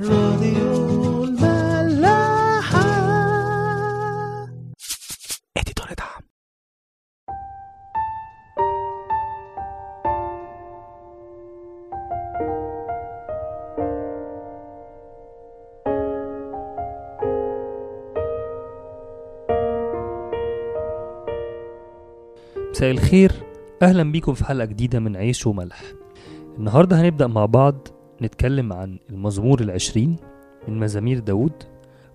راديو الملاحة. اديتور دعم مساء الخير. أهلا بيكم في حلقة جديدة من عيش وملح. النهارده هنبدأ مع بعض نتكلم عن المزمور العشرين من مزامير داود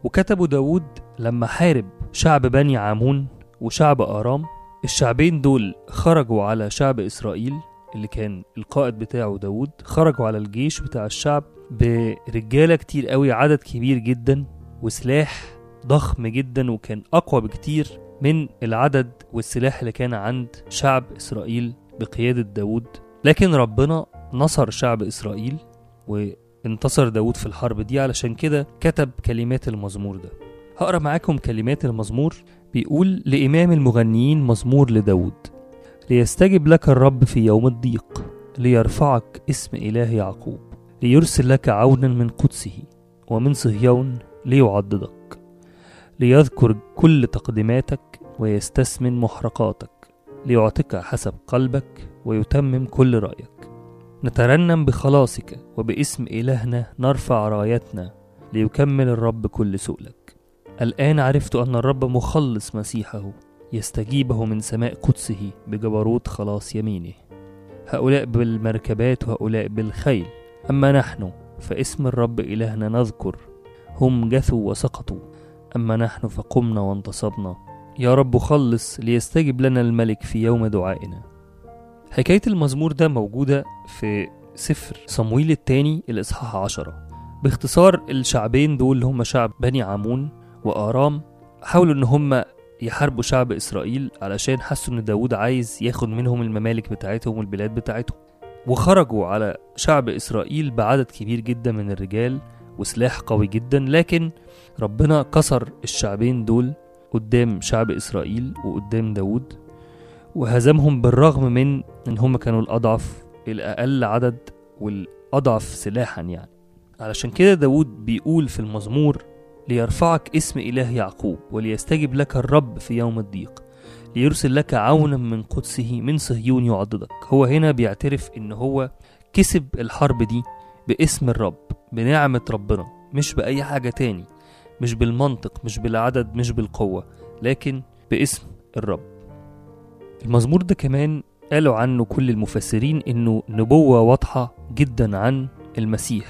وكتبه داود لما حارب شعب بني عامون وشعب آرام. الشعبين دول خرجوا على شعب إسرائيل اللي كان القائد بتاعه داود خرجوا على الجيش بتاع الشعب برجالة كتير قوي عدد كبير جدا وسلاح ضخم جدا وكان أقوى بكتير من العدد والسلاح اللي كان عند شعب إسرائيل بقيادة داود لكن ربنا نصر شعب إسرائيل وانتصر داود في الحرب دي. علشان كده كتب كلمات المزمور ده. هقرأ معاكم كلمات المزمور. بيقول لإمام المغنيين مزمور لداود ليستجب لك الرب في يوم الضيق ليرفعك اسم إله يعقوب ليرسل لك عونا من قدسه ومن صهيون ليعضدك ليذكر كل تقدماتك ويستثمن محرقاتك ليعطيك حسب قلبك ويتمم كل رأيك. نترنم بخلاصك وباسم إلهنا نرفع رايتنا ليكمل الرب كل سؤلك. الآن عرفت أن الرب مخلص مسيحه يستجيبه من سماء قدسه بجبروت خلاص يمينه. هؤلاء بالمركبات وهؤلاء بالخيل. أما نحن فاسم الرب إلهنا نذكر. هم جثوا وسقطوا. أما نحن فقمنا وانتصبنا. يا رب خلص ليستجب لنا الملك في يوم دعائنا. حكاية المزمور ده موجودة في سفر صمويل الثاني الإصحاح عشرة. باختصار الشعبين دول اللي هم شعب بني عمون وآرام حاولوا إن هم يحاربوا شعب إسرائيل علشان حسوا إن داود عايز ياخد منهم الممالك بتاعتهم والبلاد بتاعتهم. وخرجوا على شعب إسرائيل بعدد كبير جدا من الرجال وسلاح قوي جدا لكن ربنا كسر الشعبين دول قدام شعب إسرائيل وقدام داود وهزمهم بالرغم من إن هم كانوا الأضعف الأقل عدد والأضعف سلاحا يعني. علشان كده داود بيقول في المزمور ليرفعك اسم إله يعقوب وليستجب لك الرب في يوم الضيق ليرسل لك عونا من قدسه من صهيون يعضدك. هو هنا بيعترف إن هو كسب الحرب دي باسم الرب بنعمة ربنا مش بأي حاجة تاني مش بالمنطق مش بالعدد مش بالقوة لكن باسم الرب. المزمور ده كمان قالوا عنه كل المفسرين إنه نبوة واضحة جدا عن المسيح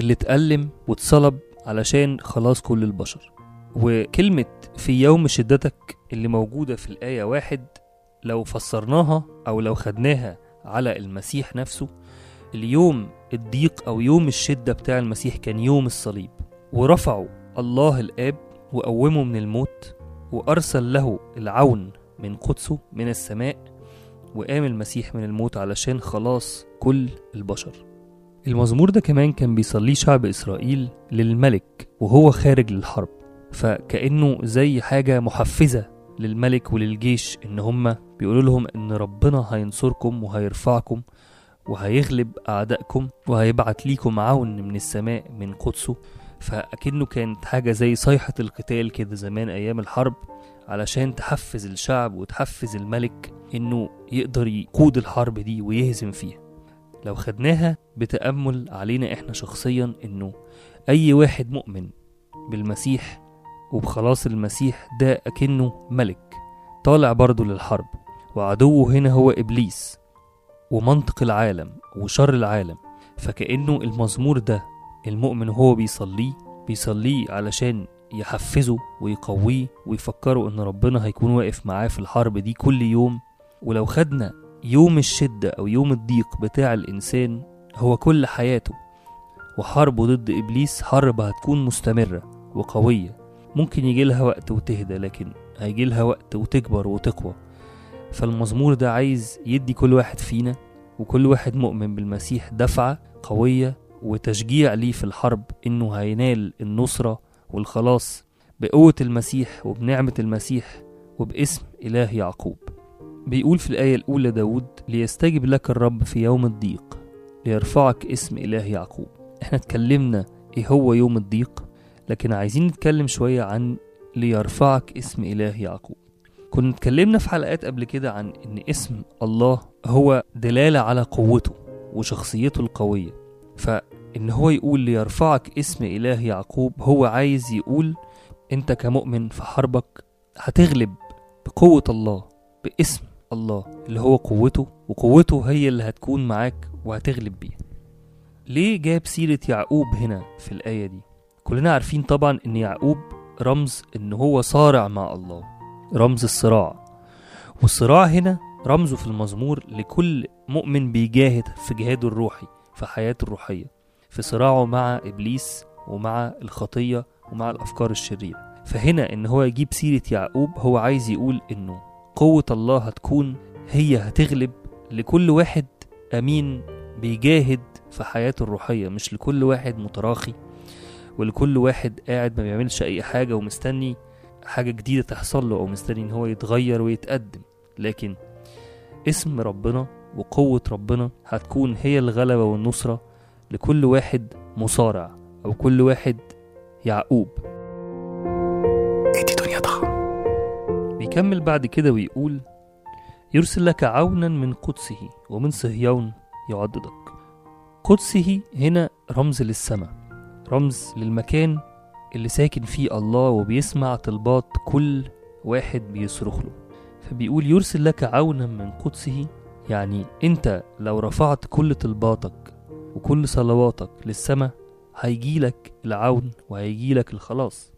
اللي اتألم واتصلب علشان خلاص كل البشر. وكلمة في يوم شدتك اللي موجودة في الآية واحد لو فسرناها أو لو خدناها على المسيح نفسه اليوم الضيق أو يوم الشدة بتاع المسيح كان يوم الصليب. ورفعوا الله الآب وقومه من الموت وأرسل له العون من قدسه من السماء وقام المسيح من الموت علشان خلاص كل البشر. المزمور ده كمان كان بيصليه شعب إسرائيل للملك وهو خارج للحرب. فكأنه زي حاجة محفزة للملك وللجيش إن هما بيقولوا لهم إن ربنا هينصركم وهيرفعكم وهيغلب أعدائكم وهيبعت ليكم عون من السماء من قدسه. فأكنه كانت حاجة زي صيحة القتال كده زمان أيام الحرب علشان تحفز الشعب وتحفز الملك إنه يقدر يقود الحرب دي ويهزم فيها. لو خدناها بتأمل علينا إحنا شخصيا إنه أي واحد مؤمن بالمسيح وبخلاص المسيح ده أكنه ملك طالع برضه للحرب وعدوه هنا هو إبليس ومنطق العالم وشر العالم فكأنه المزمور ده المؤمن وهو بيصليه بيصليه علشان يحفزه ويقويه ويفكروا إن ربنا هيكون واقف معاه في الحرب دي كل يوم. ولو خدنا يوم الشدة أو يوم الضيق بتاع الإنسان هو كل حياته وحربه ضد إبليس حرب هتكون مستمرة وقوية. ممكن يجي لها وقت وتهدى لكن هيجي لها وقت وتكبر وتقوى. فالمزمور ده عايز يدي كل واحد فينا وكل واحد مؤمن بالمسيح دفعة قوية وتشجيع ليه في الحرب إنه هينال النصرة والخلاص بقوة المسيح وبنعمة المسيح وباسم إله يعقوب. بيقول في الآية الأولى داود ليستجب لك الرب في يوم الضيق ليرفعك اسم إله يعقوب. إحنا اتكلمنا إيه هو يوم الضيق لكن عايزين نتكلم شوية عن ليرفعك اسم إله يعقوب. كنا اتكلمنا في حلقات قبل كده عن إن اسم الله هو دلالة على قوته وشخصيته القوية. فإن هو يقول ليرفعك اسم إله يعقوب هو عايز يقول أنت كمؤمن في حربك هتغلب بقوة الله باسم الله اللي هو قوته وقوته هي اللي هتكون معاك وهتغلب بيها. ليه جاب سيرة يعقوب هنا في الآية دي؟ كلنا عارفين طبعا إن يعقوب رمز إن هو صارع مع الله رمز الصراع. والصراع هنا رمزه في المزمور لكل مؤمن بيجاهد في جهاده الروحي. في حياته الروحية في صراعه مع إبليس ومع الخطية ومع الأفكار الشريرة. فهنا إن هو يجيب سيرة يعقوب هو عايز يقول إنه قوة الله هتكون هي هتغلب لكل واحد أمين بيجاهد في حياته الروحية مش لكل واحد متراخي ولكل واحد قاعد ما بيعملش أي حاجة ومستني حاجة جديدة تحصل له أو مستني إن هو يتغير ويتقدم. لكن اسم ربنا وقوة ربنا هتكون هي الغلبة والنصرة لكل واحد مصارع أو كل واحد يعقوب. إدي دنيا ضخم بيكمل بعد كده ويقول يرسل لك عونا من قدسه ومن صهيون يعضدك. قدسه هنا رمز للسماء رمز للمكان اللي ساكن فيه الله وبيسمع طلبات كل واحد بيصرخ له. فبيقول يرسل لك عونا من قدسه يعني انت لو رفعت كل طلباتك وكل صلواتك للسماء هيجيلك العون وهيجيلك الخلاص.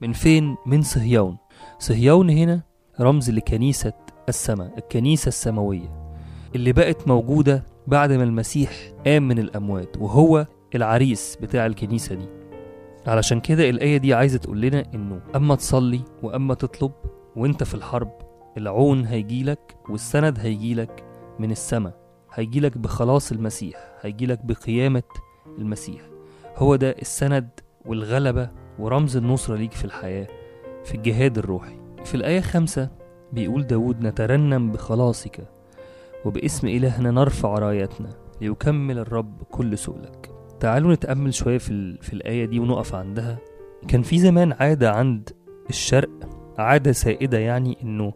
من فين؟ من صهيون. صهيون هنا رمز لكنيسة السماء الكنيسة السماوية اللي بقت موجودة بعد ما المسيح قام من الأموات وهو العريس بتاع الكنيسة دي. علشان كده الآية دي عايزة تقول لنا إنه أما تصلي وأما تطلب وأنت في الحرب العون هيجيلك والسند هيجيلك من السماء. هيجيلك بخلاص المسيح هيجيلك بقيامة المسيح. هو ده السند والغلبة ورمز النصرة ليك في الحياة في الجهاد الروحي. في الآية خمسة بيقول داود نترنم بخلاصك وباسم إلهنا نرفع رايتنا ليكمل الرب كل سؤلك. تعالوا نتأمل شوية في. في الآية دي ونقف عندها. كان في زمان عادة عند الشرق عادة سائدة يعني إنه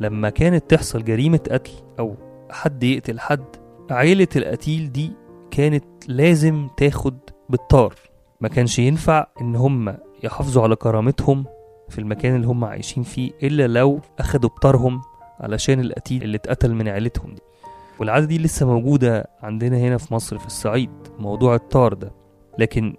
لما كانت تحصل جريمة قتل أو حد يقتل حد عيلة القتيل دي كانت لازم تاخد بالطار. ما كانش ينفع إن هم يحافظوا على كرامتهم في المكان اللي هم عايشين فيه إلا لو أخدوا بطارهم علشان القتيل اللي اتقتل من عيلتهم دي. والعادة دي لسه موجودة عندنا هنا في مصر في الصعيد موضوع الطار ده. لكن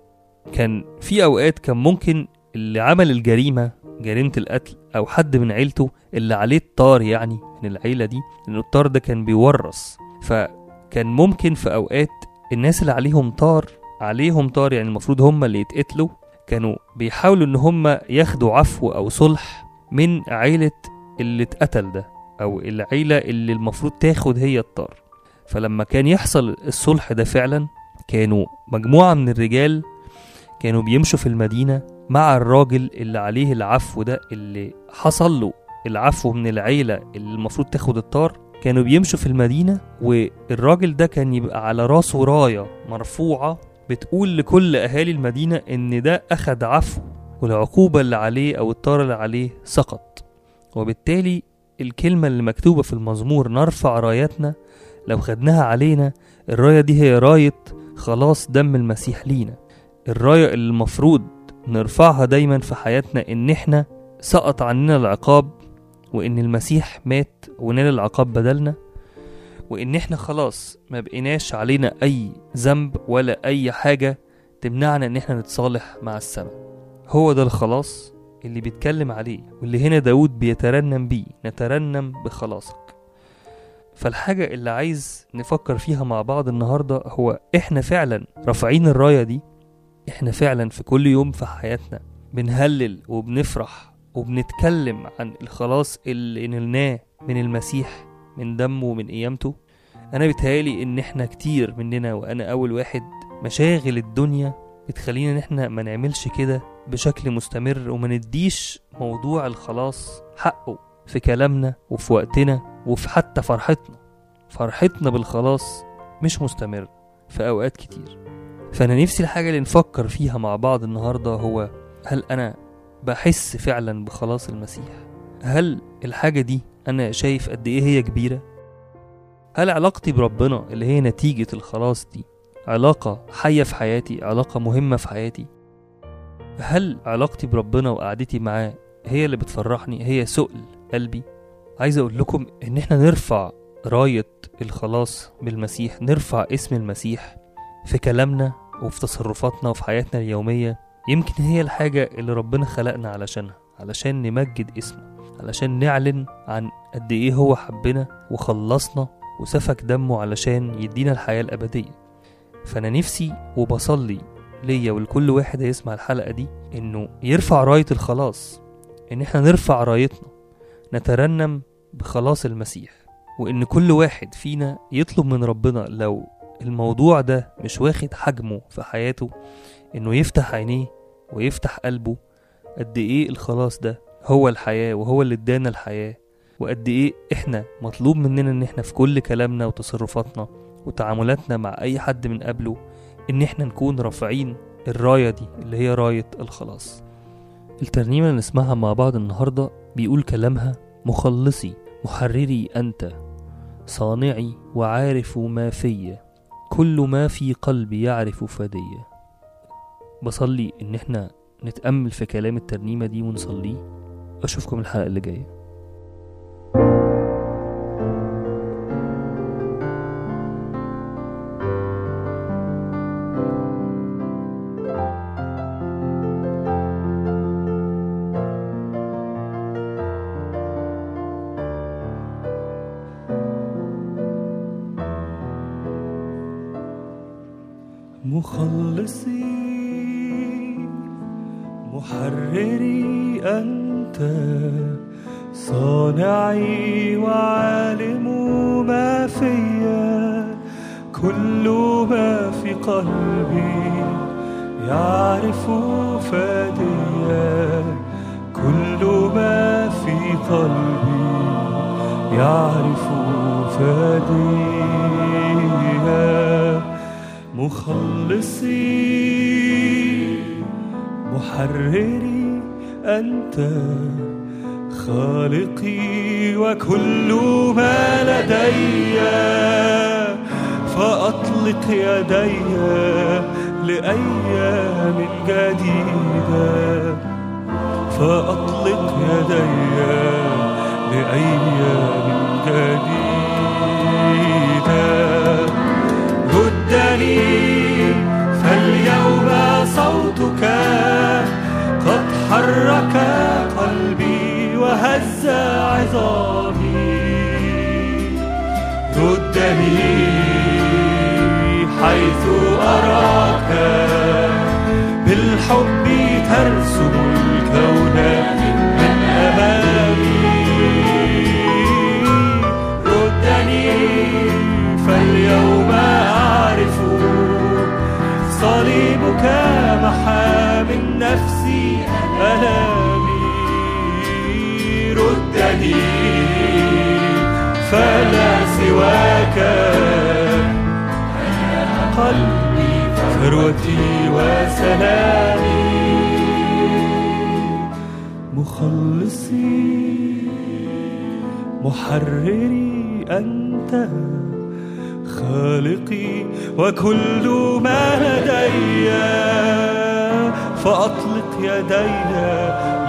كان في أوقات كان ممكن اللي عمل الجريمة جريمة القتل أو حد من عيلته اللي عليه الطار يعني من العيلة دي لأن الطار ده كان بيورث. فكان ممكن في أوقات الناس اللي عليهم طار عليهم طار يعني المفروض هم اللي يتقتلوا كانوا بيحاولوا إن هم ياخدوا عفو أو صلح من عيلة اللي اتقتل ده أو العيلة اللي المفروض تاخد هي الطار. فلما كان يحصل الصلح ده فعلا كانوا مجموعة من الرجال كانوا بيمشوا في المدينة مع الراجل اللي عليه العفو ده اللي حصل له العفو من العيلة اللي المفروض تاخد الطار. كانوا بيمشوا في المدينة والراجل ده كان يبقى على راسه راية مرفوعة بتقول لكل أهالي المدينة إن ده أخد عفو والعقوبة اللي عليه أو الطار اللي عليه سقط. وبالتالي الكلمة اللي مكتوبة في المزمور نرفع رايتنا لو خدناها علينا الراية دي هي راية خلاص دم المسيح لينا. الراية اللي المفروض نرفعها دايما في حياتنا إن إحنا سقط عننا العقاب وإن المسيح مات ونال العقاب بدلنا وإن إحنا خلاص ما بقيناش علينا أي ذنب ولا أي حاجة تمنعنا إن إحنا نتصالح مع السماء. هو ده الخلاص اللي بيتكلم عليه واللي هنا داود بيترنم بيه نترنم بخلاصك. فالحاجة اللي عايز نفكر فيها مع بعض النهاردة هو إحنا فعلا رافعين الراية دي؟ إحنا فعلا في كل يوم في حياتنا بنهلل وبنفرح وبنتكلم عن الخلاص اللي نلناه من المسيح من دمه ومن قيامته. أنا بيتهيألي إن إحنا كتير مننا وأنا أول واحد مشاغل الدنيا بتخلينا إن إحنا ما نعملش كده بشكل مستمر وما نديش موضوع الخلاص حقه في كلامنا وفي وقتنا وفي حتى فرحتنا. فرحتنا بالخلاص مش مستمر في أوقات كتير. فأنا نفسي الحاجة اللي نفكر فيها مع بعض النهاردة هو هل أنا بحس فعلا بخلاص المسيح؟ هل الحاجة دي أنا شايف قد إيه هي كبيرة؟ هل علاقتي بربنا اللي هي نتيجة الخلاص دي علاقة حية في حياتي علاقة مهمة في حياتي؟ هل علاقتي بربنا وقعدتي معاه هي اللي بتفرحني هي سؤل قلبي؟ عايز أقول لكم إن إحنا نرفع راية الخلاص بالمسيح نرفع اسم المسيح في كلامنا وفي تصرفاتنا وفي حياتنا اليومية يمكن هي الحاجة اللي ربنا خلقنا علشانها علشان نمجد اسمه علشان نعلن عن قد إيه هو حبنا وخلصنا وسفك دمه علشان يدينا الحياة الأبدية. فأنا نفسي وبصلي ليا ولكل واحد هيسمع الحلقة دي إنه يرفع راية الخلاص إن إحنا نرفع رايتنا نترنم بخلاص المسيح وإن كل واحد فينا يطلب من ربنا لو الموضوع ده مش واخد حجمه في حياته إنه يفتح عينيه ويفتح قلبه قد إيه الخلاص ده هو الحياة وهو اللي ادانا الحياة وقد إيه إحنا مطلوب مننا إن إحنا في كل كلامنا وتصرفاتنا وتعاملاتنا مع أي حد من قبله إن إحنا نكون رافعين الراية دي اللي هي راية الخلاص. الترنيمة اللي نسمعها مع بعض النهاردة بيقول كلامها مخلصي محرري أنت صانعي وعارف ما في. كل ما في قلبي يعرف فدي بصلي إن إحنا نتأمل في كلام الترنيمة دي ونصليه. أشوفكم الحلقة اللي جاية. مخلصي محرري أنت صانعي وعالم ما فيا كل ما في قلبي يعرف فاديا كل ما في قلبي يعرف فاديا مخلصي محرري أنت خالقي وكل ما لدي. فأطلق يدي لأيام جديدة. فأطلق يدي لأيام جديدة. ردني فاليوم صوتك قد حرك قلبي وهز عظامي. ردني حيث أراك بالحب ترسم من نفسي ألامي ردني فلا سواك قلبي ثروتي وسلامي. مخلصي محرري أنت خالقي وكل ما لدي. فأطلق يدي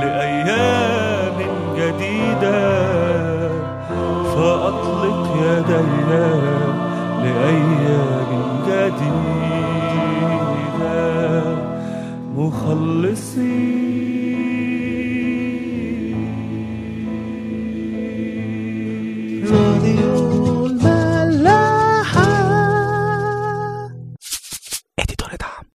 لأيام جديدة. فأطلق يدي لأيام جديدة. مخلصي